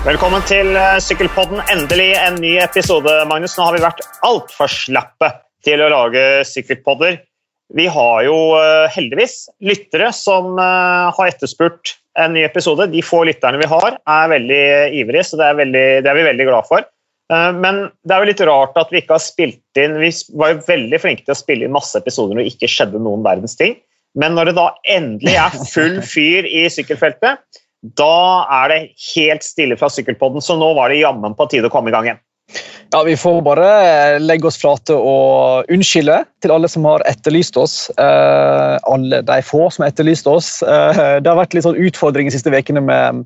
Velkommen til eh, Sykkelpodden. Endelig en ny episode, Magnus. Nå har vi vært altfor slappe til å lage sykkelpodder. Vi har jo eh, heldigvis lyttere som eh, har etterspurt en ny episode. De få lytterne vi har, er veldig ivrige, så det er, veldig, det er vi veldig glad for. Men det er jo litt rart at vi ikke har spilt inn Vi var jo veldig flinke til å spille inn masse episoder når det ikke skjedde noen verdens ting. Men når det da endelig er full fyr i sykkelfeltet, da er det helt stille fra sykkelpodden, så nå var det jammen på tide å komme i gang igjen. Ja, Vi får bare legge oss flate og unnskylde til alle som har etterlyst oss. Eh, alle de få som har etterlyst oss. Eh, det har vært litt sånn utfordring de siste ukene med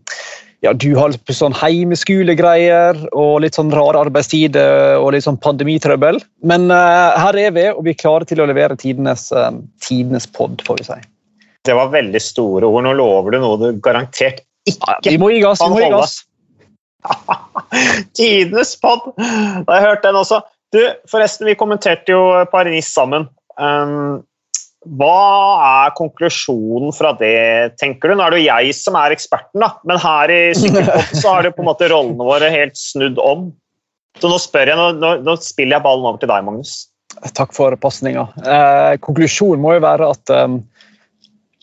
ja, du har litt sånn heimeskolegreier og litt sånn rare arbeidstider og litt sånn pandemitrøbbel. Men eh, her er vi, og vi er klare til å levere tidenes, uh, tidenes pod, får vi si. Det var veldig store ord. Nå lover du noe du garantert ikke ja, Vi må gi gass. Vi må gi gass. Tidenes pod! Da har jeg hørt den også. Du, forresten, vi kommenterte jo Paris sammen. Um, hva er konklusjonen fra det, tenker du? Nå er det jo jeg som er eksperten, da. men her i Sykkelpod så har det på en måte rollene våre helt snudd om. Så nå jeg, nå, nå, nå spiller jeg ballen over til deg, Magnus. Takk for pasninga. Eh, konklusjonen må jo være at um,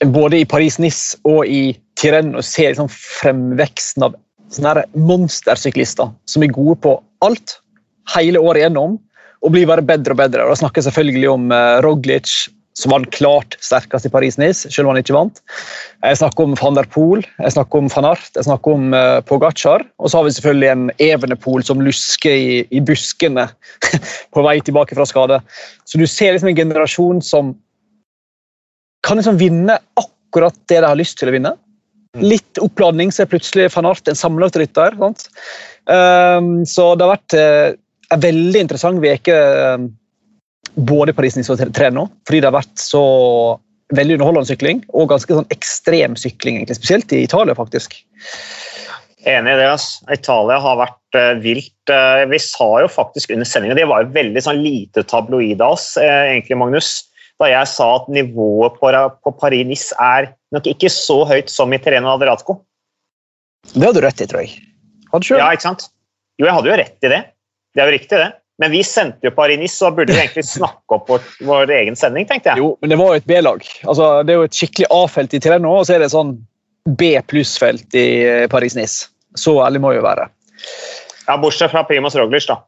både i Paris-Nice og i Tireno ser liksom fremveksten av sånne monstersyklister som er gode på alt hele året igjennom og blir bare bedre og bedre. Og da snakker jeg selvfølgelig om uh, Roglic, som var klart sterkest i Paris-Nice, selv om han ikke vant. Jeg snakker om van der Poel, jeg snakker om van Art, jeg snakker om uh, Pogacar. Og så har vi selvfølgelig en Evenepool som lusker i, i buskene på vei tilbake fra skade. Så du ser liksom en generasjon som kan liksom vinne akkurat det de har lyst til å vinne. Mm. Litt oppladning, så er plutselig van Art en samlet rytter. Um, så det har vært uh, en veldig interessant uke um, både Paris-Nice og Treno, fordi det har vært så veldig underholdende sykling og ganske sånn ekstrem sykling, egentlig, spesielt i Italia. faktisk. Enig i det. ass. Italia har vært uh, vilt. Uh, vi sa jo faktisk under sendinga Det var jo veldig sånn lite tabloid av oss, uh, egentlig, Magnus da jeg sa at nivået på, på Paris-Nice er nok ikke så høyt som i Terreno Adriatico. Det hadde du rett i, tror jeg. Hadde du Ja, ikke sant? Jo, jeg hadde jo rett i det. Det er jo riktig, det. Men vi sendte jo Paris-Nice, så burde vi egentlig snakke opp vår, vår, egen sending, tenkte jeg. Jo, men det var jo et B-lag. Altså, det er jo et skikkelig A-felt i Terreno, og så er det sånn B pluss-felt i eh, Paris-Nice. Så ærlig må jo være. Ja, Bortsett fra Primus Roglic, da.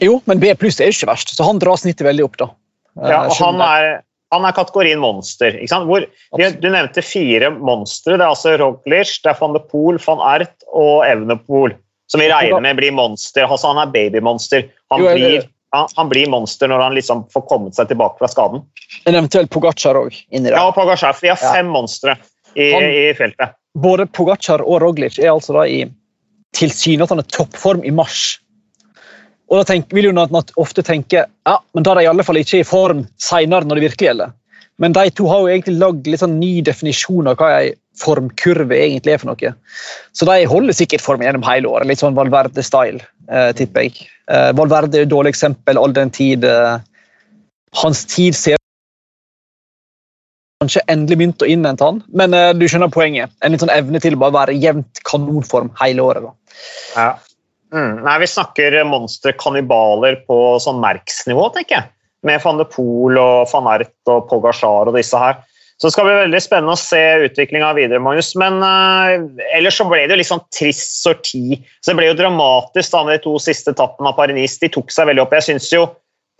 Jo, men B pluss er jo ikke verst, så han drar snittet veldig opp, da. Ja, og han er, han er kategorien monster. Hvor, du nevnte fire monstre. Det er altså Roglic, det er van de Poel, van Ert og Evnepool. Som vi regner med blir monster. Altså, han er babymonster. Han, blir, han, han, blir monster når han liksom får kommet seg tilbake fra skaden. En eventuell Pogacar òg inni der. Ja, Pogacar, for vi har fem ja. monstre i, han, i, feltet. Både Pogacar og Roglic er altså da i tilsynelatende toppform i mars. Og da tenk, vil jo ofte tenke ja, men da er de i alle fall ikke i form seinere når det virkelig gjelder. Men de to har jo egentlig lagd litt sånn ny definisjon av hva ei formkurve egentlig er for noe. Så de holder sikkert form gjennom hele året. Litt sånn Valverde-style, eh, tipper jeg. Eh, Valverde er et dårlig eksempel all den tid eh, hans tid ser kanskje endelig begynt å innhente han, men eh, du skjønner poenget. En litt sånn evne til å bare være jevnt kanonform hele året. da. Ja. Mm, nei, Vi snakker monsterkannibaler på sånn merksnivå, tenker jeg. Med van de Pool og van Ert og Pogasjar og disse her. Så det skal bli veldig spennende å se utviklinga videre, Magnus. Men uh, ellers så ble det jo litt sånn trist sorti. Så det ble jo dramatisk da med de to siste etappene av Paris-Nice. De tok seg veldig opp. Jeg syns jo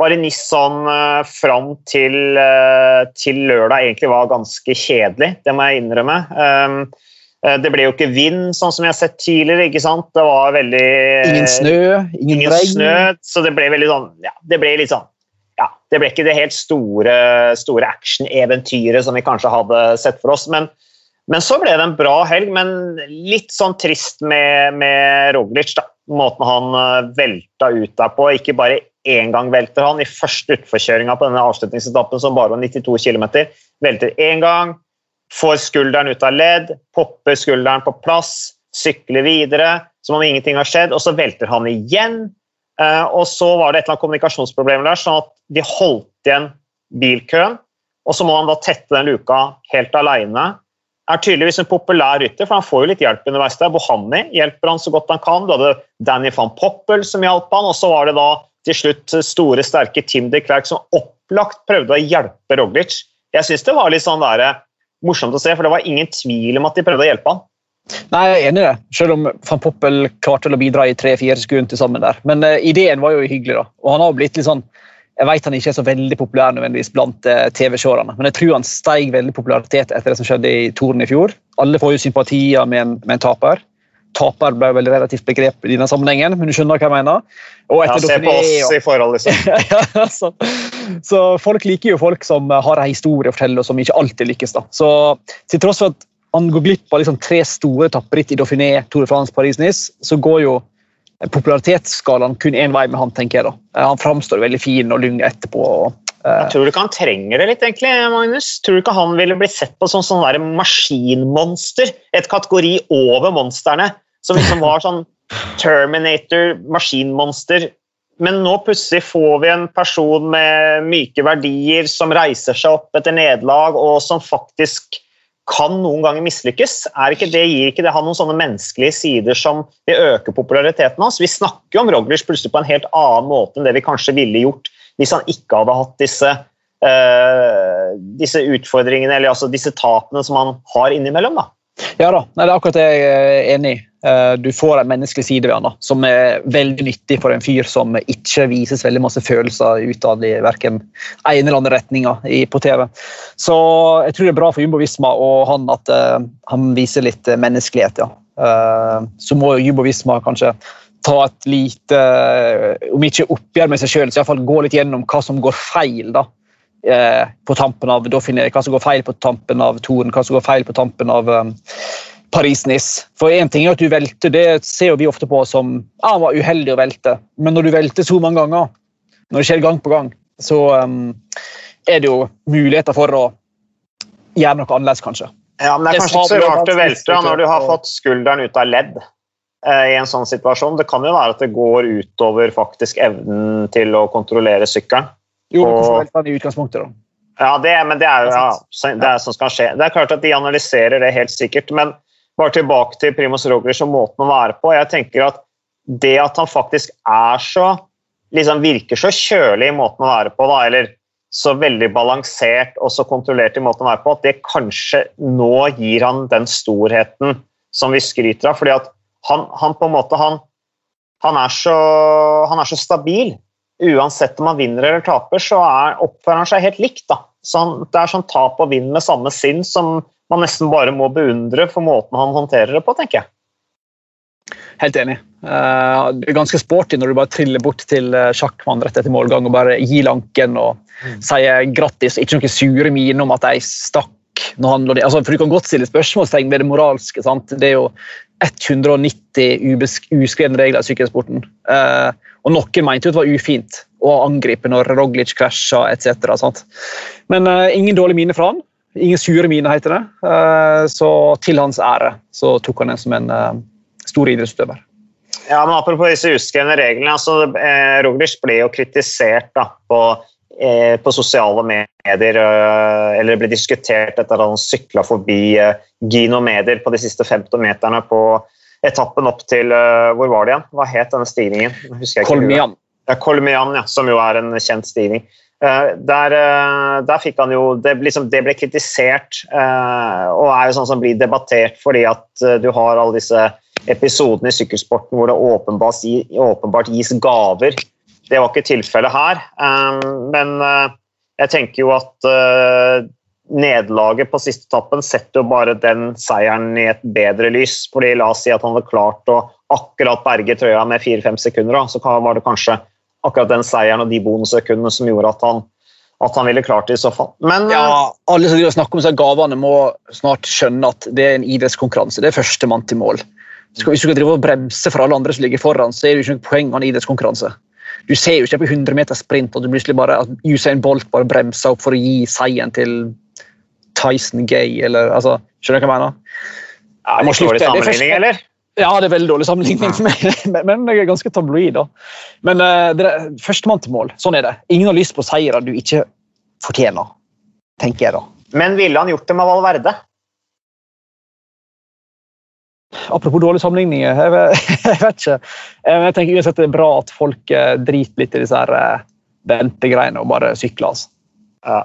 Paris-Nice sånn uh, fram til, uh, til, lørdag egentlig var ganske kjedelig. Det må jeg innrømme. Um, det ble jo ikke vind, sånn som jeg har sett tidligere. ikke sant? Det var veldig Ingen snø, ingen, ingen regn. Snø, så det ble veldig sånn ja, Det ble litt sånn ja, det ble ikke det helt store, store action-eventyret som vi kanskje hadde sett for oss. Men, men, så ble det en bra helg, men litt sånn trist med, med Roglic. da. Måten han eh, velta ut der på. Ikke bare én gang velter han. I første utforkjøringa på denne avslutningsetappen, som bare var 92 km, velter én gang Får skulderen ut av ledd, popper skulderen på plass, sykler videre som om ingenting har skjedd, og så velter han igjen. Eh, og så var det et eller annet kommunikasjonsproblem der, sånn at de holdt igjen bilkøen. Og så må han da tette den luka helt aleine. er tydeligvis en populær rytter, for han får jo litt hjelp underveis der. Bohani hjelper han så godt han kan. Du hadde Danny van Poppel som hjalp han, og så var det da til slutt store, sterke Tim de Klerk som opplagt prøvde å hjelpe Roglic. Jeg syns det var litt sånn der, eh, morsomt å se, for det var ingen tvil om at de prøvde å hjelpe han. Nei, jeg er enig i det, selv om van Poppel klarte å bidra i tre-fire sekunder til sammen der. Men uh, ideen var jo hyggelig, da. Og han har blitt litt sånn jeg vet han ikke er så veldig populær nødvendigvis blant eh, TV-seerne, men jeg tror han steg veldig popularitet etter det som skjedde i Toren i fjor. Alle får jo sympatier med en, med en taper. Taper ble vel relativt begrep i denne sammenhengen, men du skjønner hva jeg mener? ja, se på oss i forhold, liksom. ja, så, så, folk liker jo folk som har en historie å fortelle, og som ikke alltid lykkes. da. Så til tross for at han går glipp av liksom tre store tapperitt i Dauphiné, Tour de France, Paris-Nice, så går jo popularitetsskalaen kun én vei med han, tenker jeg. da. Han framstår veldig fin og lung etterpå. Jeg eh, tror du ikke han trenger det litt, egentlig, Magnus? Tror du ikke han ville blitt sett på som sånn maskinmonster? Et kategori over monstrene, som liksom var sånn Terminator, maskinmonster. Men nå plutselig får vi en person med myke verdier som reiser seg opp etter nederlag, og som faktisk kan noen ganger mislykkes. Ikke det, gir ikke det han noen sånne menneskelige sider som vil øke populariteten hans? Vi snakker jo om Roglers plutselig på en helt annen måte enn det vi kanskje ville gjort hvis han ikke hadde hatt disse, uh, disse utfordringene, eller altså disse tapene som han har innimellom. da. Ja da, det er akkurat det jeg er enig i. Eh, du får en menneskelig side ved han da, som er veldig nyttig for en fyr som ikke vises veldig masse følelser utad i verken en eller annen retninga på TV. Så jeg tror det er bra for Jumbo Visma og han at uh, han viser litt menneskelighet. ja. Så må Jumbo Visma kanskje ta et lite, om ikke oppgjør med seg sjøl, så iallfall gå litt gjennom hva som går feil. da på tampen av Dauphine, hva som går feil på tampen av Toren, hva som går feil på tampen av um, Paris-Nice. For én ting er at du velter, det ser vi ofte på som ja, han var uheldig å velte. Men når du velter så mange ganger, når det skjer gang på gang, så um, er det jo muligheter for å gjøre noe annerledes, kanskje. Ja, men Det er kanskje ikke så rart å velte når du har fått skulderen ut av ledd eh, i en sånn situasjon. Det kan jo være at det går utover faktisk evnen til å kontrollere sykkelen. Jo, men hvorfor velte han i utgangspunktet, da? Ja, det, men det er jo ja, det er sånn som skal skje. Det er klart at De analyserer det helt sikkert, men bare tilbake til Primoz Roglic og måten å være på. Jeg tenker at Det at han faktisk er så liksom virker så kjølig i måten å være på, da, eller så veldig balansert og så kontrollert i måten å være på, at det kanskje nå gir han den storheten som vi skryter av. fordi at han, han på en måte han, han, er så, han, er så, stabil. Uansett om han vinner eller taper, så er, oppfører han seg helt likt. da. Sånn, det er sånn tap og vinn med samme sinn som man nesten bare må beundre for måten han håndterer det på, tenker jeg. Helt enig. Uh, det er ganske sporty når du bare triller bort til uh, sjakkmann rett etter målgang og bare gir lanken og mm. sier grattis. Ikke noen sure miner om at de stakk. når han altså, For Du kan godt stille spørsmålstegn ved det moralske. sant? Det er jo 190 uskrevne regler i sykkelsporten. Uh, og noen mente jo det var ufint å angripe når Roglic krasja etc. Men ingen dårlig mine fra han. Ingen sure mine, heter det. Uh, så til hans ære så tok han det som en uh, stor idrettsutøver. Ja, men Apropos disse uskrevne reglene. altså eh, Roglic ble jo kritisert da, på, eh, på, sosiale medier. Eh, eller ble diskutert etter at han sykla forbi eh, Gino Medier på de siste 50 meterne på etappen opp til Hvor var det igjen? Hva het denne stigningen? Kolmian. Ja, Kolmian, ja, som jo er en kjent stigning. Eh, der, eh, der, fikk han jo det, liksom, det ble kritisert, eh, og er jo sånn som blir debattert fordi at du har alle disse episodene i sykkelsporten hvor det åpenbart, åpenbart gis gaver. Det var ikke tilfellet her, men jeg tenker jo at nederlaget på siste etappen setter jo bare den seieren i et bedre lys. fordi La oss si at han hadde klart å akkurat berge trøya med fire-fem sekunder, så var det kanskje akkurat den seieren og de bonussekundene som gjorde at han, at han ville klart det i så fall. Men, ja, alle som snakker om seg gavene, må snart skjønne at det er en idrettskonkurranse. Det er førstemann til mål. Hvis du skal drive og bremse for alle andre som ligger foran, så er det ikke noe poeng av en idrettskonkurranse. Du ser jo ikke på 100 meter sprint at, bare, at Usain Bolt bare bremser opp for å gi seieren til Tyson Gay. Eller, altså, skjønner du hva jeg mener? Ja, det er dårlig sammenligning, eller? Ja, det er veldig dårlig sammenligning, men, men jeg er ganske tabloid. da. Men uh, det er førstemann til mål. Sånn er det. Ingen har lyst på seire du ikke fortjener, tenker jeg da. Men ville han gjort det med Valverde? Apropos dårlige sammenligninger, jeg, vet- jeg vet ikke. Eh, men Jeg tenker uansett det er bra at folk eh, driter litt i disse her eh, ventegreiene og bare sykler. Altså. Ja,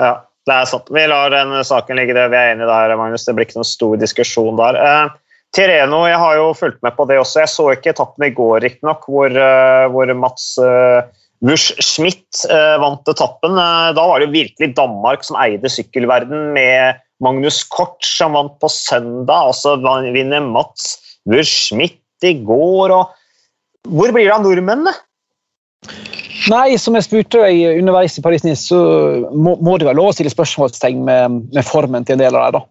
ja, det er sant. Vi lar den saken ligge, det vi er enige der, Magnus. Det blir ikke noen stor diskusjon der. Eh, Tireno, jeg har jo fulgt med på det også. Jeg så ikke etappen i går, riktignok, hvor, eh, hvor Mats uh, Wusch Schmidt eh, vant etappen. Eh, da var det virkelig Danmark som eide sykkelverden, med Magnus Kort som vant på søndag. Og så vinner Mats Wusch Schmidt i går. Og hvor blir det av nordmennene? Nei, som jeg spurte deg underveis i Paris-Nice, så må, må det være lov å stille spørsmålstegn med, med formen til en del av dem.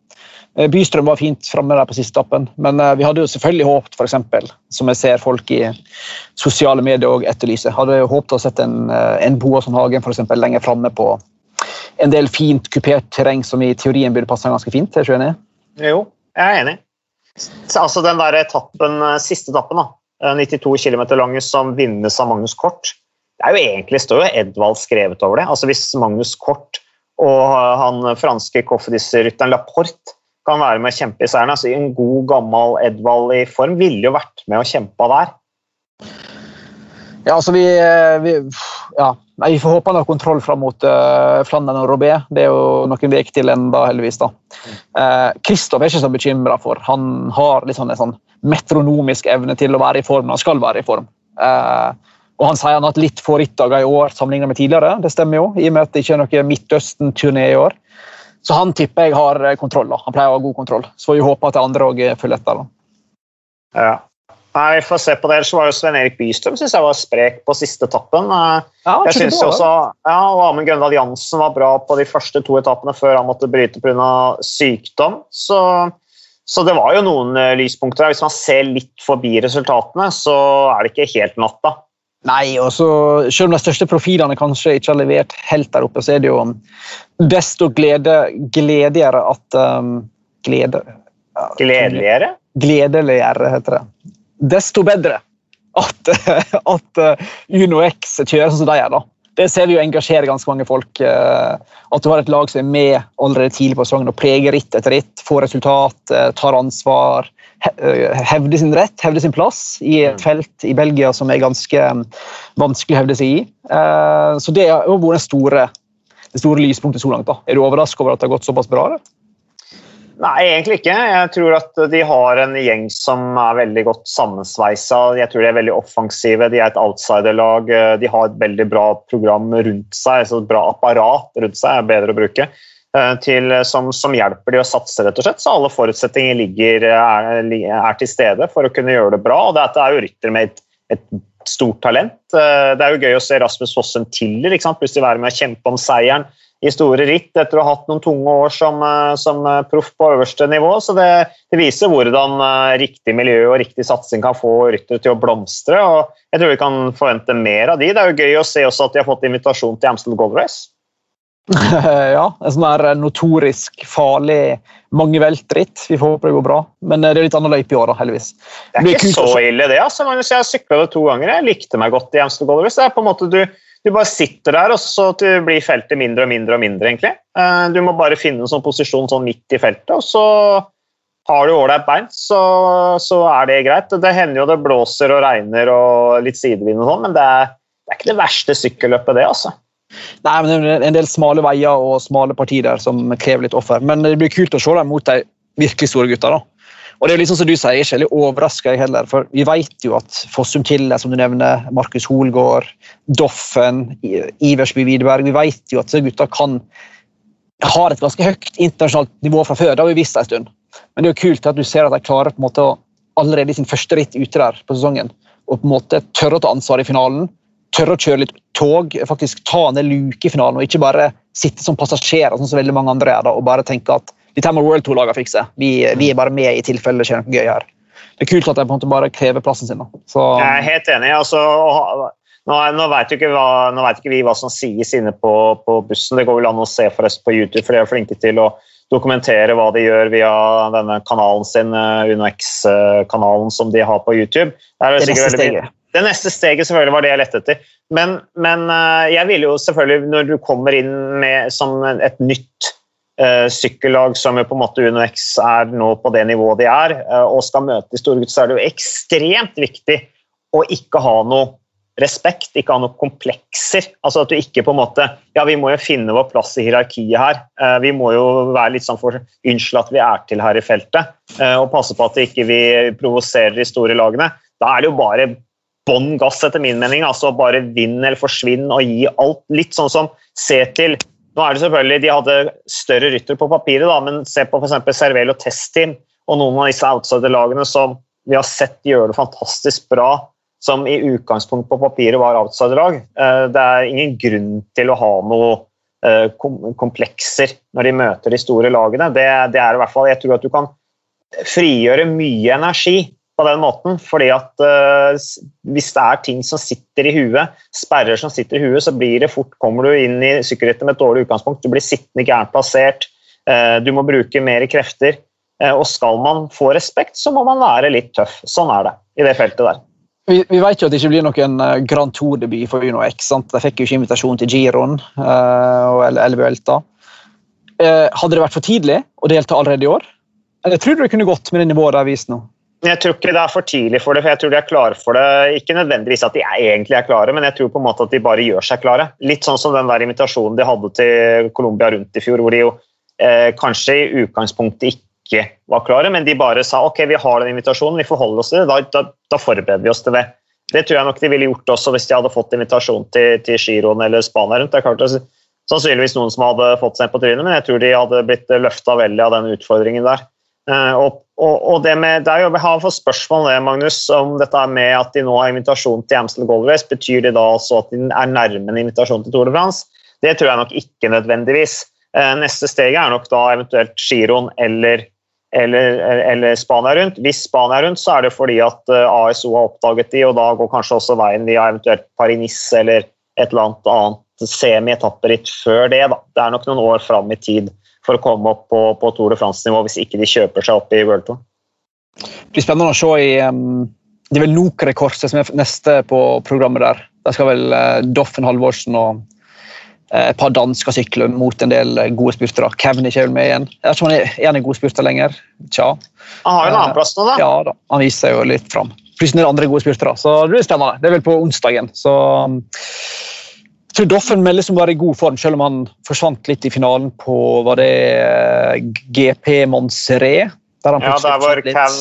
Eh, Bystrøm var fint framme der på siste etappen, men eh, vi hadde jo selvfølgelig håpet, eksempel, som jeg ser folk i sosiale medier og etterlyse, hadde jo håpet å sett en, eh, en Boasson Hagen eksempel, lenger framme på en del fint kupert terreng som i teorien burde passe ganske fint. Er du enig? Jo, jeg er enig. Så, altså den der etappen, siste etappen, da, eh, 92 km lange, som vinnes av Magnus Kort Det er jo egentlig står jo Edvald skrevet over det. Altså Hvis Magnus Kort og han franske Cofidis-rytteren Laporte kan være med å kjempe i seieren altså En god, gammel Edvald i form ville jo vært med og kjempa der. Ja, altså vi, eh, vi, ja. Vi får håpe han har kontroll fram mot uh, Flandern og Robé. Det er jo noen vek til enda, heldigvis. da. Kristoff er ikke så bekymra for. Han har litt sånn en sånn metronomisk evne til å være i form når han skal være i form. Uh, og Han sier han har hatt litt få rittdager i år sammenlignet med tidligere. Det stemmer jo, i og med at det ikke er noe Midtøsten-turné i år. Så han tipper jeg har eh, kontroll. da. Han pleier å ha god kontroll. Så får vi håpe at de andre òg følger etter. da. Ja. Nei, Vi får se på det. Ellers var jo Sven Erik Bystrøm synes jeg var sprek på siste etappen. Eh, Ja, Jeg synes bra, også, ja, og Amund Grøndal Jansen var bra på de første to etappene før han måtte bryte pga. sykdom. Så, så det var jo noen eh, lyspunkter. Hvis man ser litt forbi resultatene, så er det ikke helt natta. Nei, og så Selv om de største profilene kanskje ikke har levert helt der oppe, så er det jo desto glede, gledigere at um, Glede ja, Gledeligere. Gledeligere, heter det. Desto bedre at, at uh, Uno X kjører sånn som de gjør. da. Det ser vi jo engasjerer ganske mange folk. uh, At du har et lag som er med allerede tidlig på sesongen og preger ritt etter ritt, får resultat, uh, tar ansvar, he- uh, sin rett, hevde sin plass i et Mm. felt i Belgia som er ganske um, vanskelig å hevde seg i. Uh, Så det har vært det store, det store lyspunktet så langt. da. Er du overrasket over at det har gått såpass bra? Det? Nei, egentlig ikke. Jeg tror at de har en gjeng som er veldig godt sammensveisa. Jeg tror de er veldig offensive. De er et outsiderlag. De har et veldig bra program rundt seg, et bra apparat rundt seg, er bedre å bruke, eh, til, som, som hjelper de å satse, rett og slett. Så alle forutsetninger ligger, er, er til stede for å kunne gjøre det bra. Og dette er jo rytter med et, et stort talent. Eh, Det er jo gøy å se Rasmus Fossen Tiller plutselig være med å kjempe om seieren i store ritt etter å ha hatt noen tunge år som, eh, som eh, proff på øverste nivå. Så det, det viser hvordan eh, riktig miljø og riktig satsing kan få ryttere til å blomstre. og Jeg tror vi kan forvente mer av de. Det er jo gøy å se også at de har fått invitasjon til Amstel Gold Race. ja, en sånn her notorisk farlig mangeveltritt. Vi får håpe det går bra. Men eh, det er litt annen løype i år, da, heldigvis. Det er ikke så ille, det. altså. Magnus. Jeg har sykla det to ganger. Jeg likte meg godt i Amstel Gold Det er på en måte du, du bare sitter der, og så blir feltet mindre og mindre og mindre, egentlig. Eh, Du må bare finne en sånn posisjon sånn midt i feltet, og så har du ålreit bein, så, så er det greit. Det hender jo det blåser og regner og litt sidevind og sånn, men det er, det er ikke det verste sykkelløpet, det, altså. Nei, men det er en del smale veier og smale partier der som krever litt offer. Men det blir kult å se dem mot de virkelig store gutta. da. Og det er jo liksom som du sier, er ikke veldig overraska, heller. For vi vet jo at Fossum Kille, som du nevner, Markus Holgaard, Doffen, Iversby Widerberg Vi vet jo at disse gutta kan har et ganske høyt internasjonalt nivå fra før. Det har vi visst en stund. Men det er jo kult at du ser at de klarer på en måte å allerede i sin første ritt ute der på sesongen og på en måte tørre å ta ansvar i finalen. Tørre å kjøre litt tog, faktisk ta ned luke i finalen, og ikke bare sitte som passasjerer sånn som veldig mange andre er da, og bare tenke at dette må World Tour-lagene fikse. Vi, vi er bare med i tilfelle det skjer noe gøy her. Det er kult at de på en måte bare krever plassen sin. da. Så, Jeg er helt enig. altså Nå, er- nå vet jo ikke, hva, nå vet ikke vi hva som sies inne på, på bussen. Det går vel an å se forresten på YouTube, for de er flinke til å dokumentere hva de gjør via denne kanalen sin, eh, UnoX-kanalen som de har på YouTube. Det er det sikkert neste veldig mye- steget. Det neste steget selvfølgelig var det jeg lette etter. Men, men eh, jeg ville jo selvfølgelig, når du kommer inn med, som et nytt uh, sykkellag som jo på en måte UnoX er nå på det nivået de er, uh, og skal møte de store gutta, så er det jo ekstremt viktig å ikke ha noe respekt, ikke ha noen komplekser. Altså at du ikke på en måte Ja, vi må jo finne vår plass i hierarkiet her. Vi må jo være litt sånn for Unnskyld at vi er til her i feltet, og passe på at vi ikke provoserer de store lagene. Da er det jo bare bånn gass, etter min mening. altså Bare vinn eller forsvinn og gi alt. Litt sånn som se til Nå er det selvfølgelig, De hadde større rytter på papiret, da, men se på f.eks. Servel og Test-team og noen av disse outsider-lagene som vi har sett gjøre det fantastisk bra, som i utgangspunkt på papiret var outsider-lag. Eh, det er ingen grunn til å ha noe eh, komplekser når de møter de store lagene. Det, det er i hvert fall, Jeg tror at du kan frigjøre mye energi på den måten. fordi at uh, Hvis det er ting som sitter i huet, sperrer som sitter i huet, så blir det fort, kommer du inn i sykkelrittet med et dårlig utgangspunkt. Du blir sittende gærent plassert. Uh, du må bruke mer krefter. Uh, og skal man få respekt, så må man være litt tøff. Sånn er det i det feltet der. Vi, vi vet jo at det ikke blir noen Grand Tour-debut for Uno X. Sant? De fikk jo ikke invitasjon til Giron eller Vuelta. Hadde det vært for tidlig å delta allerede i år? Eller tror du det kunne gått med det nivået de har vist nå? Jeg tror ikke det er for tidlig for det, for jeg tror de er klare for det. Ikke nødvendigvis at de egentlig er klare, men jeg tror på en måte at de bare gjør seg klare. Litt sånn som den der invitasjonen de hadde til Colombia rundt i fjor, hvor de jo eh, kanskje i utgangspunktet ikke var klare, men de bare sa ok, vi har den invitasjonen, vi forholder oss til det, da, da, da forbereder vi oss til det. Det tror jeg nok de ville gjort også hvis de hadde fått invitasjon til, til Giroen eller Spania rundt. Det er klart, sannsynligvis noen som hadde fått seg på trynet, men jeg tror de hadde blitt løfta veldig av den utfordringen der. Eh, og, og, og det med, der jeg har fått spørsmål det, Magnus, om dette med at de nå har invitasjon til Amstel Gold Race. Betyr det da også at de er nærme en invitasjon til Tour de France? Det tror jeg nok ikke nødvendigvis. Eh, neste steget er nok da eventuelt Giroen eller, eller, eller, Spania rundt. Hvis Spania rundt, så er det fordi at eh, ASO har oppdaget de, og da går kanskje også veien via eventuelt Paris-Nice eller et eller annet annet semi-etapperitt før det. Da. Det er nok noen år fram i tid for å komme opp på, på Tour de France-nivå hvis ikke de kjøper seg opp i World Tour. Det blir spennende å se i um, Det er vel Nokere-korset som er neste på programmet der. Der skal vel uh, Doffen Halvorsen og uh, et par dansker sykle mot en del gode spurtere. Kevin er ikke vel med igjen. Jeg vet ikke om han er, er en god spurter lenger. Tja. Han har jo en annen plass nå, da. Ja, da. Han viser seg jo litt fram. Plutselig er det andre gode spurtere. Så det blir spennende. Det er vel på onsdagen. Så um, tror Doffen meldes som var i god form, selv om han forsvant litt i finalen på var det eh, GP Montserrat. Der ja, der var Cav,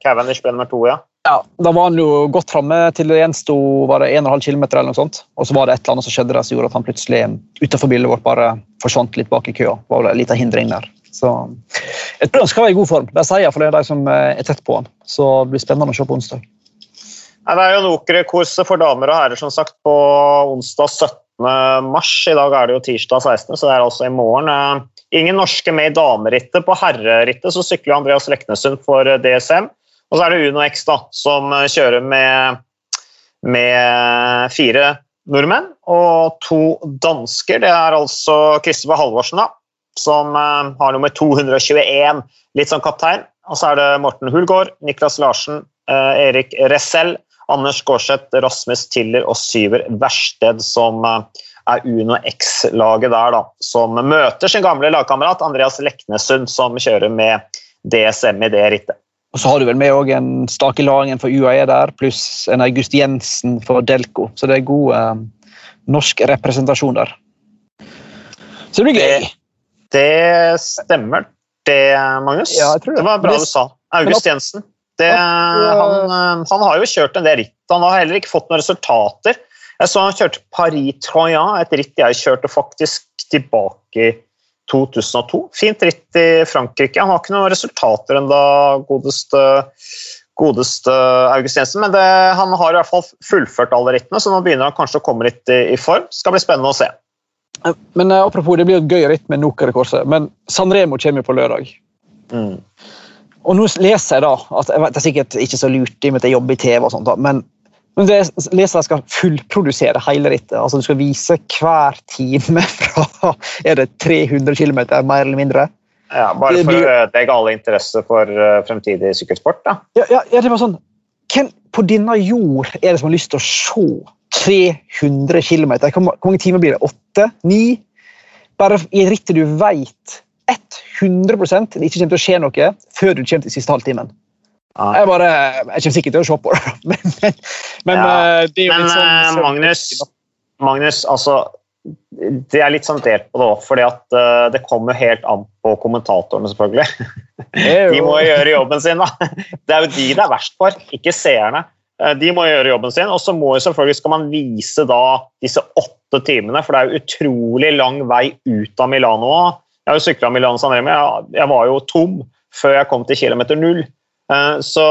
Cavendish ble nummer to, ja. ja. Da var han jo godt framme til det gjensto 1,5 km, eller noe sånt. og så var det et eller annet som skjedde der som gjorde at han plutselig utenfor bildet vårt bare forsvant litt bak i køa. Det var vel en liten hindring der. Så jeg tror han skal være i god form. Det sier iallfall de som eh, er tett på han. Så det blir spennende å se på onsdag. Det er jo Nokre-kurset for damer og herrer som sagt på onsdag 17 mars. I dag er det jo tirsdag 16., så det er altså i morgen. Eh, ingen norske med i damerittet. På herrerittet så sykler Andreas Leknesund for eh, DSM. Og så er det Uno X da, som eh, kjører med, med fire nordmenn og to dansker. Det er altså Kristoffer Halvorsen, da, som har nummer 221, litt som kaptein. Og så er det Morten Hulgaard, Niklas Larsen, Erik Ressel Anders Gårdseth, Rasmus Tiller og Syver Versted som eh, er Uno X-laget der, da. Som møter sin gamle lagkamerat Andreas Leknesund, som kjører med DSM i det rittet. Og så har du vel med òg en Stake Laringen for UAE der, pluss en August Jensen for Delco. Så det er god eh, norsk representasjon der. Så det blir gøy. Det, det stemmer, det, Magnus. Ja, det. det. var bra du sa. August Jensen. Det, han, eh, han, har jo kjørt en del ritt. Han har heller ikke fått noen resultater. Jeg så Han kjørte Paris-Troyan, et ritt jeg kjørte faktisk tilbake i 2002. Fint ritt i Frankrike. Han har ikke noen resultater ennå, godeste, godeste August Jensen, men det, han har i hvert fall fullført alle rittene, så nå begynner han kanskje å komme litt i, i form. Skal bli spennende å se. Men uh, Apropos, det blir et gøy ritt med Nokere-korset, men Sanremo kommer jo på lørdag. Mm. Og nå leser jeg da at Det er sikkert ikke så lurt, i og med at jeg jobber i TV, og sånt, men, men det leser jeg skal fullprodusere hele rittet. Altså Du skal vise hver time fra er det 300 km, mer eller mindre. Ja, Bare for å ødelegge alle interesse for uh, fremtidig sykkelsport? da. Ja, ja, ja, det var sånn, Hvem på denne jord er det som har lyst til å se 300 km? Hvor mange timer blir det? Åtte? Ni? Bare i et ritt du veit 100 det ikke kommer til å skje noe før du kommer til siste halvtimen. Ja. Jeg, bare, jeg kommer sikkert til å se på det, men, men, ja. Eh, det er jo men, litt sånn, eh, Magnus, Magnus, altså det er litt sånn delt på det òg, for uh, det kommer helt an på kommentatorene, selvfølgelig. De må gjøre jobben sin, da. Det er jo de det er verst for, ikke seerne. Uh, de må gjøre jobben sin, og så må jo selvfølgelig skal man vise da disse åtte timene, for det er jo utrolig lang vei ut av Milano. Jeg har sykla Milano San Remo, jeg, var jo tom før jeg kom til kilometer null. Uh, så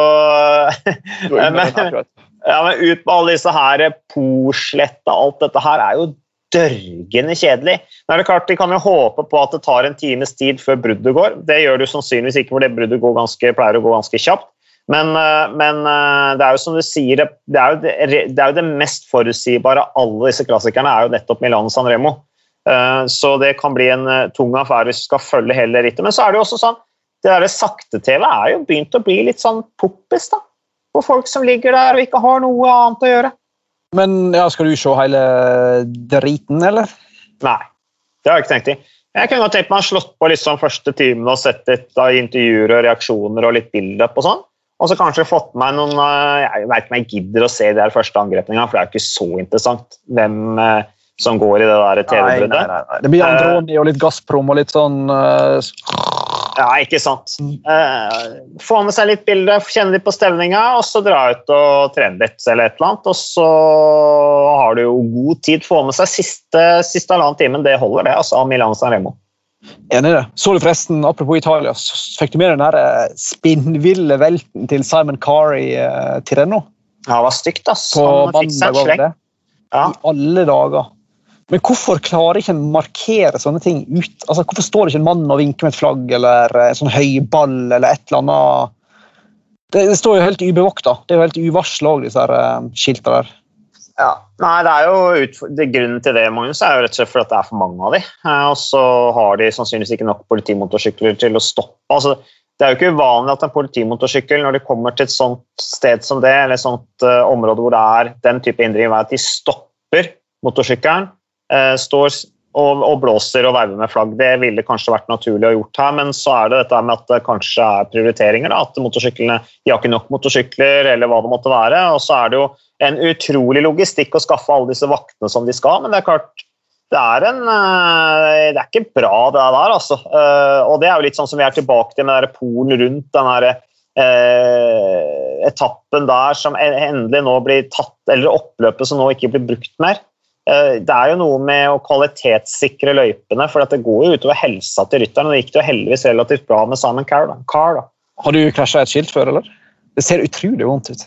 men, ja, men ut med alle disse her Porsletta, alt dette her er jo dørgende kjedelig. Nå er det klart, De kan jo håpe på at det tar en times tid før bruddet går. Det gjør det sannsynligvis ikke, for det bruddet ganske, pleier å gå ganske kjapt. Men, eh, men, eh, det er jo som du sier, det er jo det, det, er jo det mest forutsigbare av alle disse klassikerne er jo nettopp Milano San Remo. Eh, så det kan bli en tung affære hvis du skal følge hele rittet. Men så er det jo også sånn, det der sakte-TV er jo begynt å bli litt sånn poppis da, for folk som ligger der og ikke har noe annet å gjøre. Men ja, skal du se hele driten, eller? Nei, det har jeg ikke tenkt i. Jeg kunne tenkt meg å slått på litt sånn første timen og sett litt av intervjuer og reaksjoner og litt build-up og sånn. Og så kanskje fått meg noen eh, Jeg vet ikke om jeg gidder å se de første angrepene, for det er jo ikke så interessant hvem eh, som går i det der TV-bruddet. Det blir Androni og litt Gazprom og litt sånn uh, ja, ikke sant. Uh, få med seg litt bilder, kjenne litt på stemninga, og så dra ut og trene litt. eller et eller annet, Og så har du jo god tid. Få med seg siste, siste halvannen timen. Det holder, det. altså, av Milan San Remo. Enig i det. Så du forresten, Apropos Italia, fikk du med den der eh, spinnville velten til Simon Carr i uh, Tireno? Ja, det var stygt. ass. På mandag var det. Ja. I alle dager. Men hvorfor klarer ikke en markere sånne ting ut? Altså, hvorfor står ikke en mann og vinker med et flagg eller en sånn høyball eller et eller annet? Det, det står jo helt ubevokta. Det er jo helt uvarsla òg, disse her, uh, der. Ja, Nei, det er jo det, Grunnen til det Magnus, er jo rett og slett fordi det er for mange av dem. Eh, og så har de sannsynligvis ikke nok politimotorsykler til å stoppe. Altså, det er jo ikke uvanlig at en politimotorsykkel når de kommer til et sånt sted som det, eller et sånt uh, område hvor det er den type hindring, at de stopper motorsykkelen Eh, står og, og, blåser og veiver med flagg. Det ville kanskje vært naturlig å gjort her, men så er det dette med at det kanskje er prioriteringer. Da, at motorsyklene de har ikke nok motorsykler, eller hva det måtte være. Og så er det jo en utrolig logistikk å skaffe alle disse vaktene som de skal, men det er klart det er, en, eh, det er ikke bra, det der. altså. Eh, og det er jo litt sånn som vi er tilbake til med Polen rundt den der, eh, etappen der som endelig nå blir tatt, eller oppløpet som nå ikke blir brukt mer. Eh, det er jo noe med å kvalitetssikre løypene, for det går jo utover helsa til rytteren. og Det gikk jo heldigvis relativt bra med Simon Carr. Car, har du krasja et skilt før, eller? Det ser utrolig vondt ut.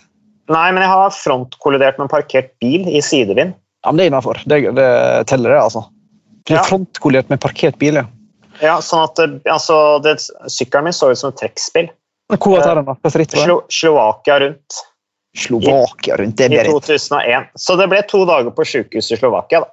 Nei, men jeg har frontkollidert med en parkert bil i sidevind. Ja, men Det er innafor. Det, det, teller, det, altså. Du ja. frontkollidert med en parkert bil, ja. Ja, sånn at altså, det, Sykkelen min så ut som et trekkspill. Hvor var den, da? Hva Slovakia rundt. Slovakia rundt det. I 2001. Så det ble to dager på sjukehus i Slovakia. da.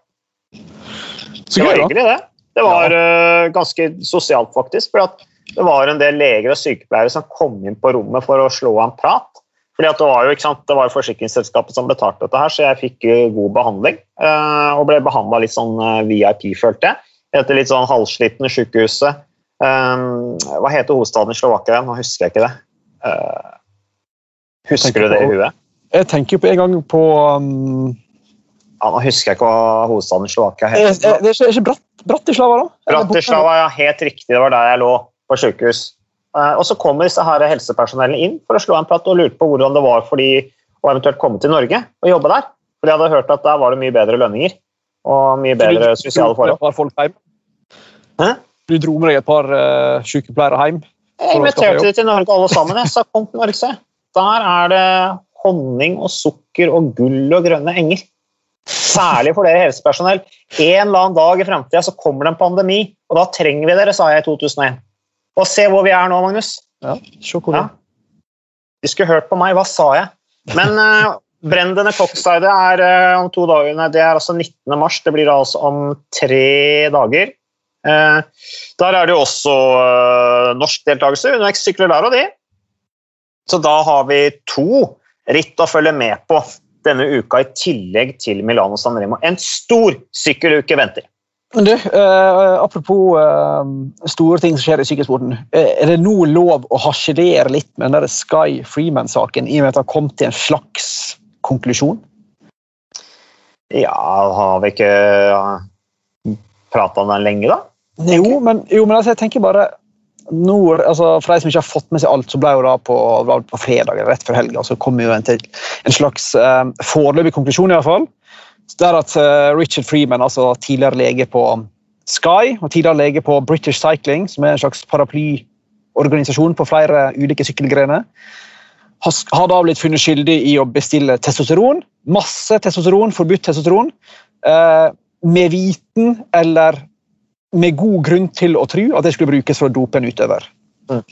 Det var hyggelig, det. Det var uh, ganske sosialt, faktisk. for Det var en del leger og sykepleiere som kom inn på rommet for å slå en prat. Fordi Det var jo det var forsikringsselskapet som betalte dette, her, så jeg fikk god behandling. Uh, og ble behandla litt sånn uh, VIP, følte jeg. Etter litt sånn halvslitne sykehuset. hva heter hovedstaden i Slovakia? Nå husker jeg ikke det. Husker du det i huet? Jeg tenker på en gang på um... ja, Nå husker jeg ikke hva hovedstaden Slovakia heter. Det er ikke, ikke Brat, Bratislava, da? Bratislava, ja. Helt riktig. Det var der jeg lå på sykehus. Eh, og så kommer disse her helsepersonellene inn for å slå en prat og lurte på hvordan det var for de å eventuelt komme til Norge og jobbe der. For de hadde hørt at der var det mye bedre lønninger og mye bedre sosiale forhold. Hæ? Du dro med deg et par uh, sykepleiere hjem? Jeg inviterte de til Norge alle sammen. Jeg sa kom til Norge, der er det honning og sukker og gull og grønne enger. Særlig for dere helsepersonell. En eller annen dag i fremtida kommer det en pandemi, og da trenger vi dere, sa jeg i 2001. Og se hvor vi er nå, Magnus. Ja, sjokolade. ja. De skulle hørt på meg. Hva sa jeg? Men uh, Brendene Cockside er uh, om to dager. Det er altså 19. mars. Det blir altså om tre dager. Uh, der er det jo også norsk deltakelse. UNOX sykler der og de. Så da har vi to ritt å følge med på denne uka, i tillegg til Milano San Remo. En stor sykkeluke venter. Men du, uh, Apropos uh, store ting som skjer i sykkelsporten. Uh, er det nå lov å harselere litt med den der Sky Freeman-saken, i og med at det har kommet til en slags konklusjon? Ja, har vi ikke prata om den lenge, da? Jo, men, jo, men altså, jeg tenker bare nord, altså, For de som ikke har fått med seg alt, så ble jo da på, på fredag rett før helga så kom jo en, til, en slags eh, foreløpig konklusjon, i hvert fall. Det er at eh, Richard Freeman, altså tidligere lege på Sky og tidligere lege på British Cycling, som er en slags paraplyorganisasjon på flere ulike sykkelgrener, har da blitt funnet skyldig i å bestille testosteron. Masse testosteron, forbudt testosteron. Eh, med viten eller med god grunn til å tro at det skulle brukes for å dope en utøver. Mm.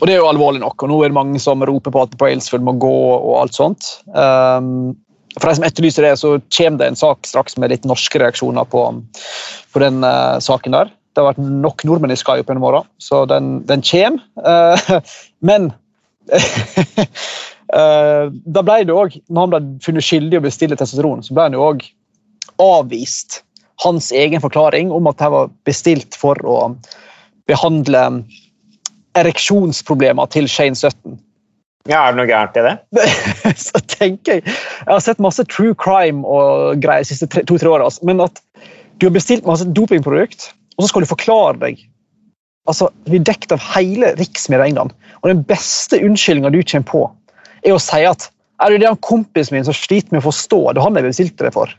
Og Det er jo alvorlig nok, og nå er det mange som roper på at Brailsford må gå. og alt sånt. Um, for de som etterlyser det, så kommer det en sak straks med litt norske reaksjoner på, på den uh, saken der. Det har vært nok nordmenn i Sky opp gjennom åra, så den, den kommer. Uh, men uh, da ble det òg, når han ble funnet skyldig å bestille testosteron, så ble han jo òg avvist hans egen forklaring om at det var bestilt for å behandle ereksjonsproblemer til Shane Sutton. Ja, Er det noe gærent i det? så tenker Jeg jeg har sett masse true crime og greier de siste to-tre åra. Altså. Men at du har bestilt masse dopingprodukt, og så skal du forklare deg altså, Vi er dekket av hele riksmedia England, og den beste unnskyldninga du kommer på, er å si at er det han kompisen min som sliter med å forstå det han jeg bestilte det for.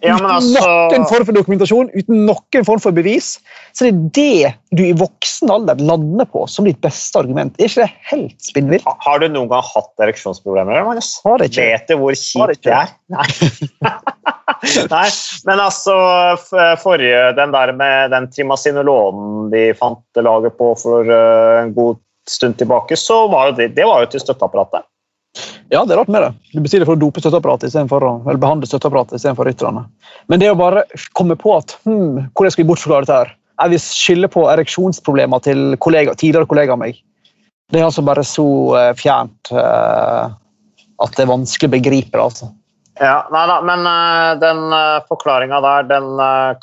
Ja, uten altså... noen form for dokumentasjon, uten noen form for bevis. Så det er det du i voksen alder lander på som ditt beste argument. Er ikke det helt spinnvilt? Har du noen gang hatt ereksjonsproblemer? Magnus? Har ikke. Vet du hvor kjipt det er? Nei. Nei. Men altså, forrige, den der med den trimasinolonen de fant laget på for eh, en god stund tilbake, så var jo det, det var jo til støtteapparatet. Ja, det er rart med det. Du bestiller for å dope støtteapparatet istedenfor å eller behandle støtteapparatet istedenfor rytterne. Men det å bare komme på at hm, hvordan skal vi bortforklare dette her? Jeg vil skylde på ereksjonsproblemer til kollega, tidligere kollegaer av meg. Det er altså bare så uh, fjernt uh, at det er vanskelig å begripe det. altså. Ja, nei da, men uh, den forklaringa der den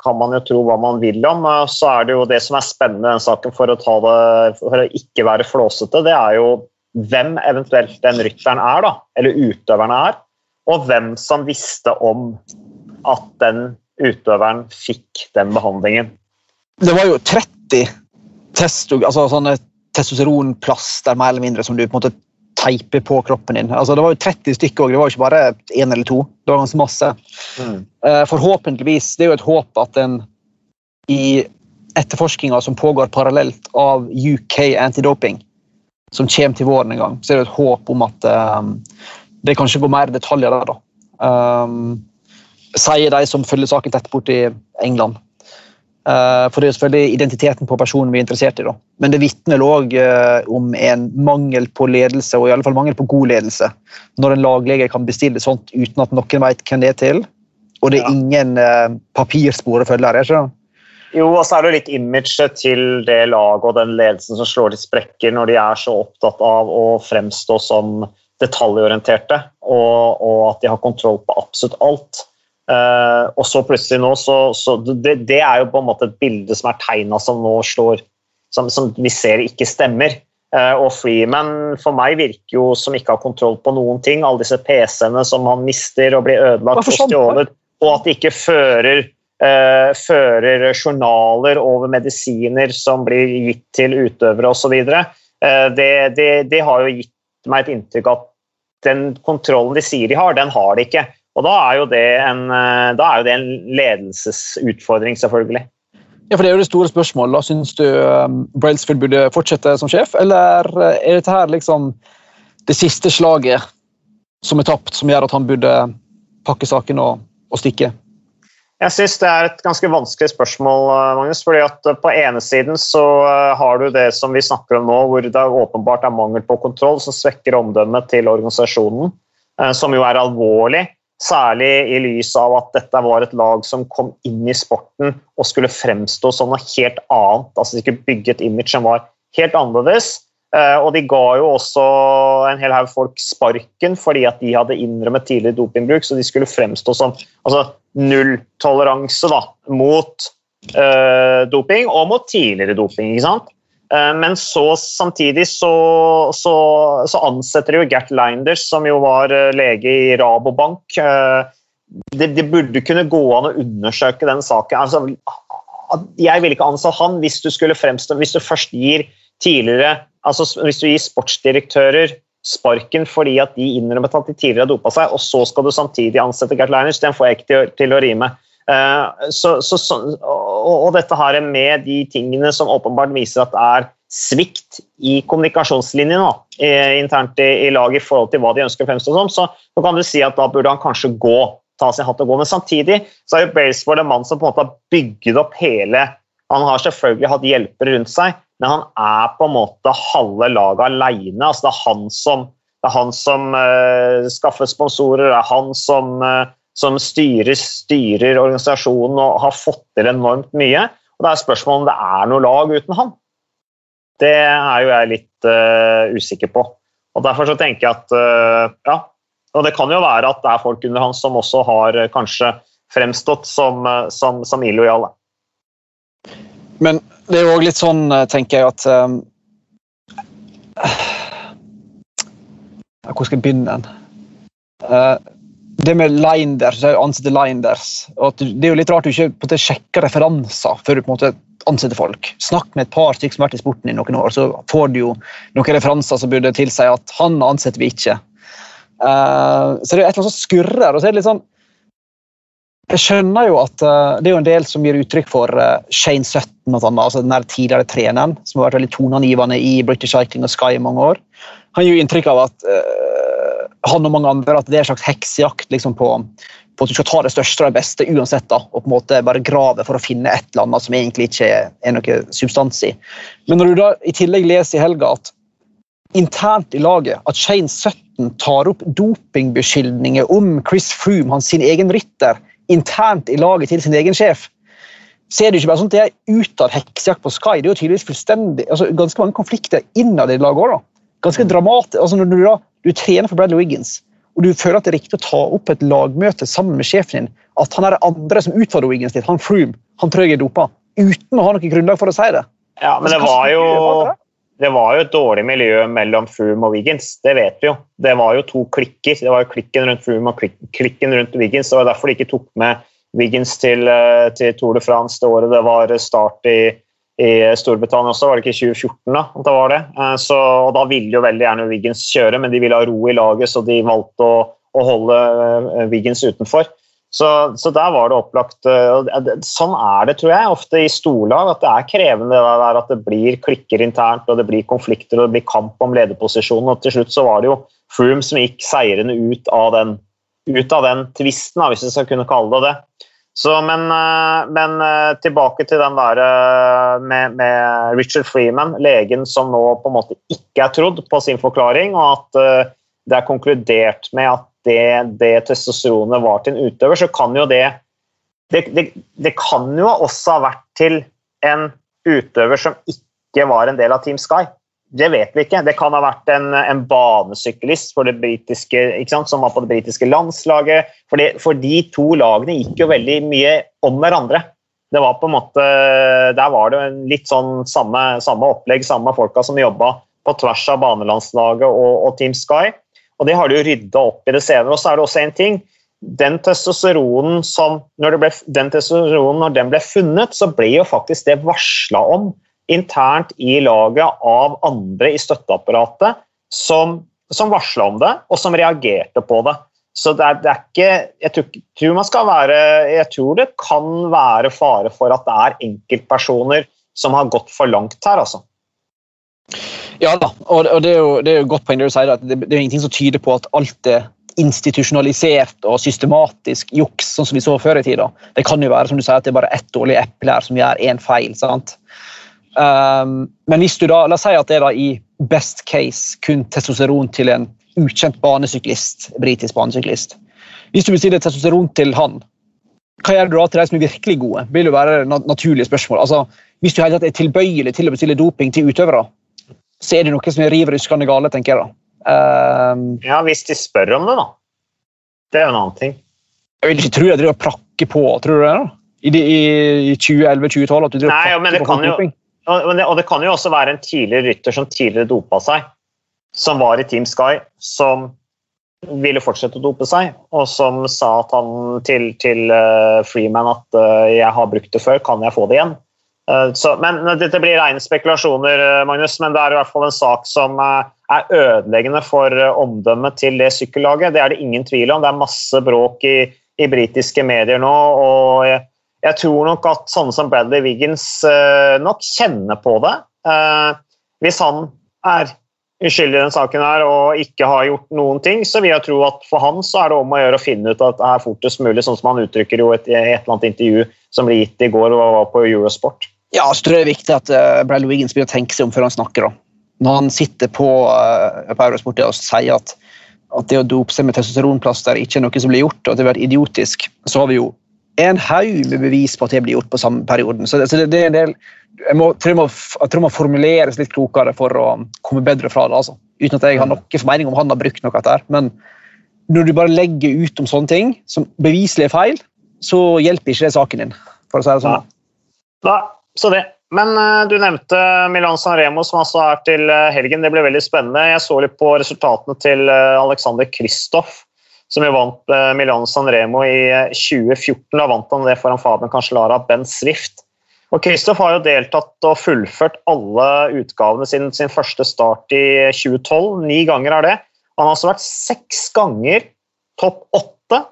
kan man jo tro hva man vil om. så er det jo det som er spennende i den saken, for å, det, for å ikke være flåsete, det er jo hvem eventuelt den rytteren er, da, eller utøveren er, og hvem som visste om at den utøveren fikk den behandlingen. Det var jo 30 testo, altså sånne testosteronplaster mer eller mindre som du på en måte teiper på kroppen din. Altså, det var jo 30 stykker òg, det var jo ikke bare én eller to. Det var ganske masse. Mm. Uh, forhåpentligvis, det er jo et håp at en i etterforskninga som pågår parallelt av UK Antidoping, som kommer til våren en gang, så er det et håp om at um, det kanskje går mer detaljer der. da. Um, sier de som følger saken tett borti England. Uh, for det er selvfølgelig identiteten på personen vi er interessert i. da. Men det vitner òg uh, om en mangel på ledelse, og i alle fall mangel på god ledelse. Når en laglege kan bestille sånt uten at noen vet hvem det er til, og det er ja. ingen uh, papirspor å følge. Er ikke det? Jo, og så er det litt imaget til det laget og den ledelsen som slår til sprekker når de er så opptatt av å fremstå som detaljorienterte og, og at de har kontroll på absolutt alt. Uh, og så plutselig nå, så, så det, det, er jo på en måte et bilde som er tegna som nå slår som, som, vi ser ikke stemmer. Uh, og Freeman for meg virker jo som ikke har kontroll på noen ting. Alle disse PC-ene som han mister og blir ødelagt og stjålet, og at de ikke fører Uh, fører journaler over medisiner som blir gitt til utøvere osv. Eh, det, det, det har jo gitt meg et inntrykk at den kontrollen de sier de har, den har de ikke. Og da er jo det en, er jo det en ledelsesutfordring, selvfølgelig. Ja, for Det er jo det store spørsmålet. Syns du um, Brailsfield burde fortsette som sjef, eller er dette her liksom det siste slaget som er tapt, som gjør at han burde pakke saken og, og stikke? Jeg synes Det er et ganske vanskelig spørsmål. Eh, Magnus, fordi at eh, På ene siden så eh, har du det som vi snakker om nå, hvor det åpenbart er mangel på kontroll, som svekker omdømmet til organisasjonen, som jo er alvorlig. Særlig i lys av at dette var et lag som kom inn i sporten og skulle fremstå som noe helt annet. altså Ikke bygge et image som var helt annerledes. Eh, og de ga jo også en hel haug folk sparken fordi at de hadde innrømmet tidlig dopingbruk, så de skulle fremstå som altså, nulltoleranse mot uh, doping og mot tidligere doping. ikke sant? Uh, men så samtidig så, så, så ansetter de jo Gert Leinders, som jo var lege i Rabobank. Det, de burde kunne gå an å undersøke den saken. Altså, jeg ville ikke ansatt han hvis du fremstå Hvis du først gir tidligere altså Hvis du gir sportsdirektører sparken fordi at de innrømmet at de tidligere har dopa seg, og så skal du samtidig ansette Gert Leiners, den får jeg ikke til, til å rime. Uh, så, så, så, og, og, dette her med de tingene som åpenbart viser at det er svikt i kommunikasjonslinjen da, internt i, i laget i forhold til hva de ønsker å fremstå som, så, så kan du si at da burde han kanskje gå, ta sin hatt og gå. Men samtidig så er jo Brailsford en mann som på en måte har bygget opp hele Han har selvfølgelig hatt hjelpere rundt seg, men han er på en måte halve laget alene. Altså det er han som, er han som uh, skaffer sponsorer, det er han som, uh, som styrer, styrer, organisasjonen og har fått til enormt mye. Og Det er spørsmålet om det er noe lag uten han. Det er jo jeg litt uh, usikker på. Og Derfor så tenker jeg at ja, og det kan jo være at det er folk under han som også har kanskje fremstått som, som, som illojale. Men det er jo òg litt sånn, eh, tenker jeg, at um, Hvor skal jeg begynne? Uh, det med Linders, ansette Linders og Det er jo litt rart du ikke på det, sjekker referanser før du på en måte ansetter folk. Snakk med et par stykker som har vært i sporten i noen år, så får du jo noen referanser som burde tilsi at han ansetter vi ikke. Uh, så det er et eller annet som skurrer. og så er det litt sånn jeg skjønner jo at uh, det er jo en del som gir uttrykk for uh, Shane Sutton, og sånt, altså den tidligere treneren, som har vært veldig toneangivende i British Cycling og Sky i mange år. Han gir jo inntrykk av at uh, han og mange andre at det er en slags heksejakt liksom, på, på, at du skal ta det største og det beste uansett, da, og på en måte bare grave for å finne et eller annet som egentlig ikke er noe substans i. Men når du da i tillegg leser i helga at internt i laget at Shane Sutton tar opp dopingbeskyldninger om Chris Froome, hans sin egen rytter, internt i laget til sin egen sjef, så er det ikke bare at det er utad heksejakt på Sky. Det er jo tydeligvis fullstendig, altså ganske mange konflikter innad i laget òg. Ganske mm. dramatisk. Altså når du, da, du trener for Bradley Wiggins, og du føler at det er riktig å ta opp et lagmøte sammen med sjefen din, at han er det andre som utfordrer Wiggins litt, han Froome, han tror jeg er dopa, uten å ha noe grunnlag for å si det. Ja, men det var jo det var jo et dårlig miljø mellom Froome og Wiggins. Det vet vi jo. Det var jo to klikker. Det var jo klikken rundt Froome og klikken rundt Wiggins. Det var derfor de ikke tok med Wiggins til, eh, til Tour de France det året det var start i, i Storbritannia også. Var det ikke i 2014 da? det var det? Eh, så, og da ville jo veldig gjerne Wiggins kjøre, men de ville ha ro i laget, så de valgte å, å holde eh, Wiggins utenfor. Så, så, der var det opplagt eh, Sånn er det, tror jeg, ofte i storlag. At det er krevende det at det blir klikker internt, og det blir konflikter og det blir kamp om lederposisjonen. Og til slutt så var det jo Froome som gikk seirende ut av den, ut av den tvisten, hvis vi skal kunne kalle det det. Så, men, eh, men, eh, tilbake til den der med, med, Richard Freeman, legen som nå på en måte ikke er trodd på sin forklaring, og at det er konkludert med at det, det testosteronet var til en utøver, så kan jo det, det det, det kan jo også ha vært til en utøver som ikke var en del av Team Sky. Det vet vi ikke. Det kan ha vært en, en banesyklist som var på det britiske landslaget. For, det, for, de to lagene gikk jo veldig mye om hverandre. Det var på en måte, Der var det litt sånn samme, samme opplegg, samme folka som jobba på tvers av banelandslaget og, og Team Sky. Og det har de jo rydda opp i det senere. Og så er det også en ting. Den testosteronen, som, når, ble, den testosteronen når den ble funnet, så ble jo faktisk det varsla om internt i laget av andre i støtteapparatet som, som varsla om det, og som reagerte på det. Så det er, det er, ikke jeg tror, tror, man skal være Jeg tror det kan være fare for at det er enkeltpersoner som har gått for langt her, altså. Ja da, og det er jo, det er jo godt poeng det du sier, at det, det er ingenting som tyder på at alt er institusjonalisert og systematisk juks, sånn som vi så før i tida. Det kan jo være som du sier, at det er bare ett dårlig eple her som gjør én feil. sant? Um, men hvis du da, la oss si at det er da i best case kun testosteron til en ukjent banesyklist, britisk banesyklist. Hvis du bestiller testosteron til han, hva gjør du da til de som er virkelig gode? Det vil jo være naturlige spørsmål. Altså, hvis du er tilbøyelig til å bestille doping til utøvere, så er det noe som er riv ruskende gale, tenker jeg da. Uh, ja, hvis de spør om det, da. Det er jo en annen ting. Jeg vil ikke tro jeg driver og prakker på, tror du det? da? i, i, i 2011-2012 at du driver Nei, og prakker på kan jo- Og det, og det kan jo også være en tidligere rytter som tidligere dopa seg, som var i Team Sky, som ville fortsette å dope seg, og som sa til, til uh, Freeman at uh, 'jeg har brukt det før, kan jeg få det igjen'? Eh, så, men Dette blir rene spekulasjoner, eh, Magnus, men det er i hvert fall en sak som eh, er ødeleggende for omdømmet til det sykkellaget. Det er det ingen tvil om. Det er masse bråk i, i britiske medier nå. og jeg, jeg tror nok at sånne som Bradley Wiggins nok kjenner på det. Hvis han er uskyldig i den saken her og ikke har gjort noen ting, så vil jeg tro at for han så er det om å gjøre å finne ut at det er fortest mulig, sånn som han uttrykker jo et, i et eller annet intervju som ble gitt i går og var på Eurosport. Ja, så tror jeg det er viktig at uh, Bradley Wiggins begynner å tenke seg om før han snakker. da. Når han sitter på, uh, på Eurosport og sier at, at det å dope seg med testosteronplaster ikke er noe som blir gjort, og at det har vært idiotisk, så har vi jo en haug med bevis på at det blir gjort på samme perioden. Så det, så det, det er en del, jeg, må, tror jeg, må, jeg tror man formuleres litt klokere for å komme bedre fra det. altså. Uten at jeg har noe formening om han har brukt noe dette. Men når du bare legger ut om sånne ting som beviselig er feil, så hjelper ikke det saken din. for å si det sånn. Nei, så det. Men eh, du nevnte Milan San Remo, som altså er til eh, helgen. Det blir veldig spennende. Jeg så litt på resultatene til eh, Alexander Kristoff, som jo vant Milan San Remo i eh, 2014. Da vant han det foran Fabian Cancellara Ben Swift. Og Kristoff har jo deltatt og fullført alle utgavene siden sin første start i 2012. Ni ganger er det. Han har altså vært seks ganger topp åtte.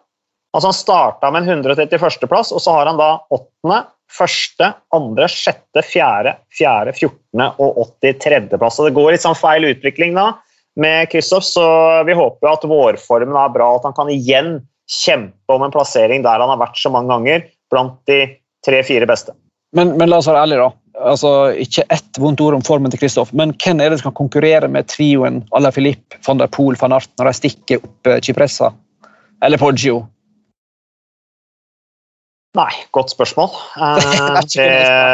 Altså Han starta med en 131.-plass, og så har han da åttende, første, andre, sjette, fjerde, fjerde, fjortende og 83.-plass. Det går litt sånn feil utvikling da med Kristoff, så vi håper at vårformen er bra, at han kan igjen kjempe om en plassering der han har vært så mange ganger, blant de tre-fire beste. Men, men la oss være ærlige, da. Altså, ikke ett vondt ord om formen til Kristoff, men hvem er det som kan konkurrere med trioen à la Philippe, van der Poel, van Art når de stikker opp eh, Cipressa? Eller Poggio? Nei, godt spørsmål. Eh, Det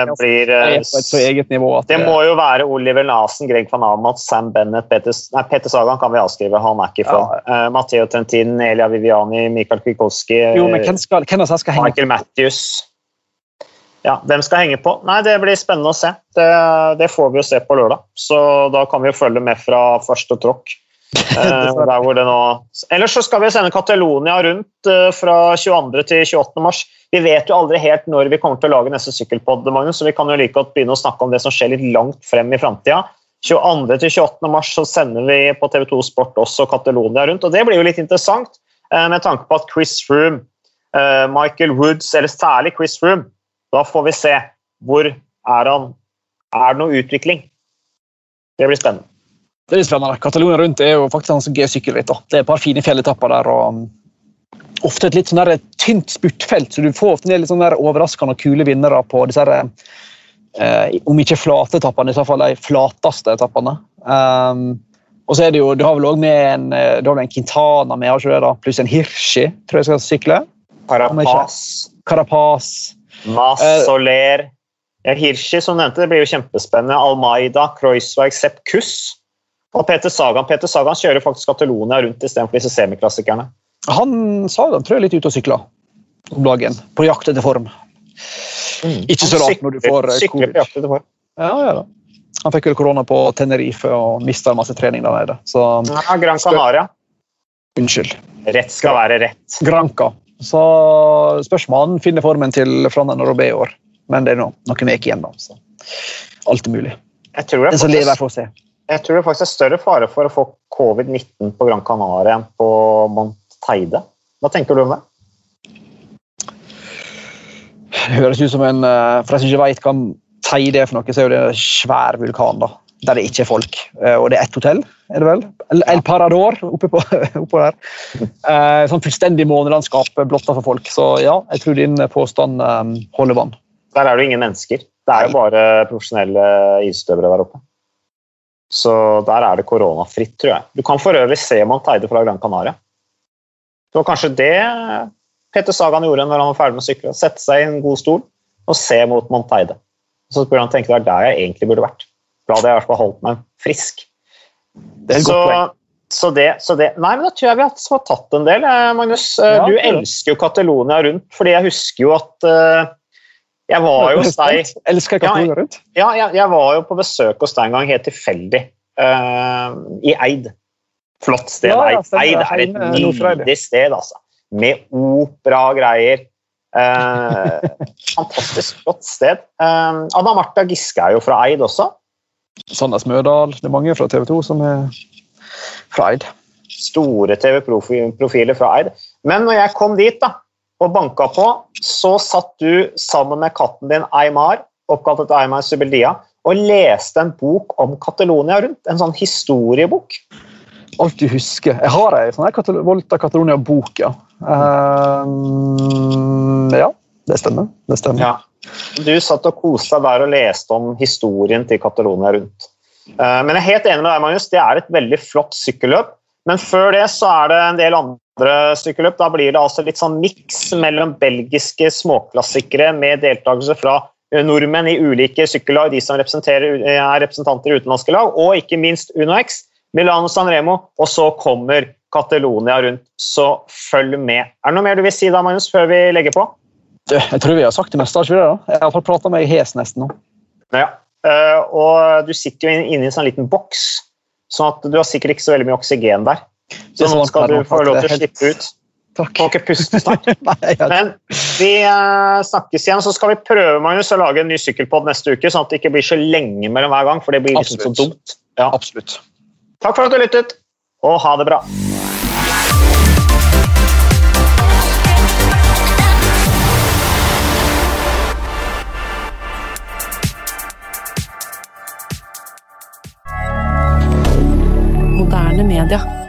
det blir eh, Det må jo være Oliver Nasen, Greg van Amat, Sam Bennett, Peter, nei, Peter Sagan kan vi avskrive, han er ikke fra. Uh, Matteo Trentin, Elia Viviani, Mikael Kvikowski, Jo, men hvem, skal, hvem av skal henge Michael Matthews. Ja, Hvem skal henge på? Nei, Det blir spennende å se. Det, det får vi jo se på lørdag. Så da kan vi jo følge med fra første tråkk. Eh, der hvor det nå... Ellers så skal vi sende Catalonia rundt eh, fra 22. til 28. mars. Vi vet jo aldri helt når vi kommer til å lage neste sykkelpod, så vi kan jo like godt begynne å snakke om det som skjer litt langt frem i framtida. 22. til 28. mars så sender vi på TV2 Sport også Catalonia rundt, og det blir jo litt interessant eh, med tanke på at Chris Froome, Michael Woods, eller særlig Chris Froome, da får vi se hvor er han Er det noe utvikling? Det blir spennende. Det er litt spennende. Catalonia rundt er jo faktisk en gøy sykkelritt. Det er et par fine fjelletapper der. og um, Ofte et litt sånn der tynt spurtfelt, så du får ofte litt sånn der overraskende og kule vinnere på disse her, eh, om ikke flate etappene, i så fall de flateste etappene. Um, og så er det jo, Du har vel også med en, eh, du har vel en Quintana med, har ikke det da? pluss en Hirschi, tror jeg skal sykle. Carapaz, Carapaz. Mas, Eh, Soler ja, Hirschi, som nevnte, det blir jo kjempespennende. Almeida, Kreuzweig, Sepp Kuss. Og Peter Sagan Peter Sagan kjører faktisk Catalonia rundt istedenfor disse semiklassikerne. Han Sagan tror jeg er litt ute og sykler om dagen, på jakt etter form. Ikke så rart når du får, eh, covid. på jakt etter form. Ja, ja da. Han fikk vel korona på Tenerife og mista masse trening der nede. Så Ja, Gran Canaria. unnskyld. Rett skal være rett. Granca. Så spørs om han finner formen til Flandern og Robé i år. Men det er nå noen uker igjen, da. Så alt er mulig. Jeg tror, det Den som er lever, får se. Jeg tror det faktisk er større fare for å få covid-19 på Gran Canaria enn på Mont Teide. Hva tenker du om det? Det høres ut som en eh, For de som ikke vet hva Teide er for noe, så er jo det en svær vulkan. da. Der det ikke er folk. Eh, Og det er ett hotell, er det vel? El, Parador oppe, på, oppå der. Eh, Sånn fullstendig månelandskap blotta for folk. Så ja, jeg tror din påstand holder vann. Der er det jo ingen mennesker. Det er jo bare profesjonelle isstøvere der oppe. Så der er det koronafritt, tror jeg. Du kan for øvrig se Mont Teide fra Gran Canaria. Det var kanskje det Peter Sagan gjorde når han var ferdig med å sykle. Sette seg i en god stol og se mot Mont Teide. Så burde han tenke det er der jeg egentlig burde vært. Da hadde jeg i hvert fall holdt meg frisk. Det er et så, godt poeng. så, det, så det Nei, men da tror jeg vi har tatt en del, eh, Magnus. Eh, Ja, du elsker jo Catalonia rundt, fordi jeg husker jo at eh, Jeg var jo hos deg Elsker Katalonia rundt. Ja, jeg, jeg, var jo på besøk hos deg en gang helt tilfeldig. Uh, I Eid. Flott sted. Ja, Eid. Eid er et nydelig sted, altså. Med opera og greier. Uh, fantastisk flott sted. Uh, Anna Martha Giske er jo fra Eid også. Sandnes Mørdal. Det er mange fra TV 2 som er fra Eid. Store TV-profiler fra Eid. Men når jeg kom dit da, og banka på, så satt du sammen med katten din Aymar, oppkalt etter Aymar Subeldia, og leste en bok om Catalonia rundt. En sånn historiebok. Alt du husker. Jeg har ei sånn her Volta Catalonia-bok, ja. Um, ja, det stemmer. Det stemmer. Ja. Du satt og koste deg der og leste om historien til Catalonia rundt. Uh, men jeg er helt enig med deg, Magnus. Det er et veldig flott sykkelløp. Men før det så er det en del andre sykkelløp. Da blir det altså litt sånn miks mellom belgiske småklassikere med deltakelse fra nordmenn i ulike sykkellag, de som er representanter i utenlandske lag, og ikke minst UnoX, Milano San Remo, og så kommer Catalonia rundt. Så følg med. Er det noe mer du vil si da, Magnus, før vi legger på? Jeg tror vi har sagt det meste. Ikke det, da? Jeg har prata meg hes nesten nå. Ja, eh, og du sitter jo inne i en sånn liten boks Sånn at du har sikkert ikke så veldig mye oksygen der. Så nå skal du få lov til å slippe ut. Takk. Får ikke puste snart. Men vi eh, snakkes igjen, så skal vi prøve Magnus, å lage en ny sykkelpod neste uke, sånn at det ikke blir så lenge mellom hver gang, for det blir liksom så dumt. Ja. Absolutt. Takk for at du lyttet, og ha det bra. Moderne media.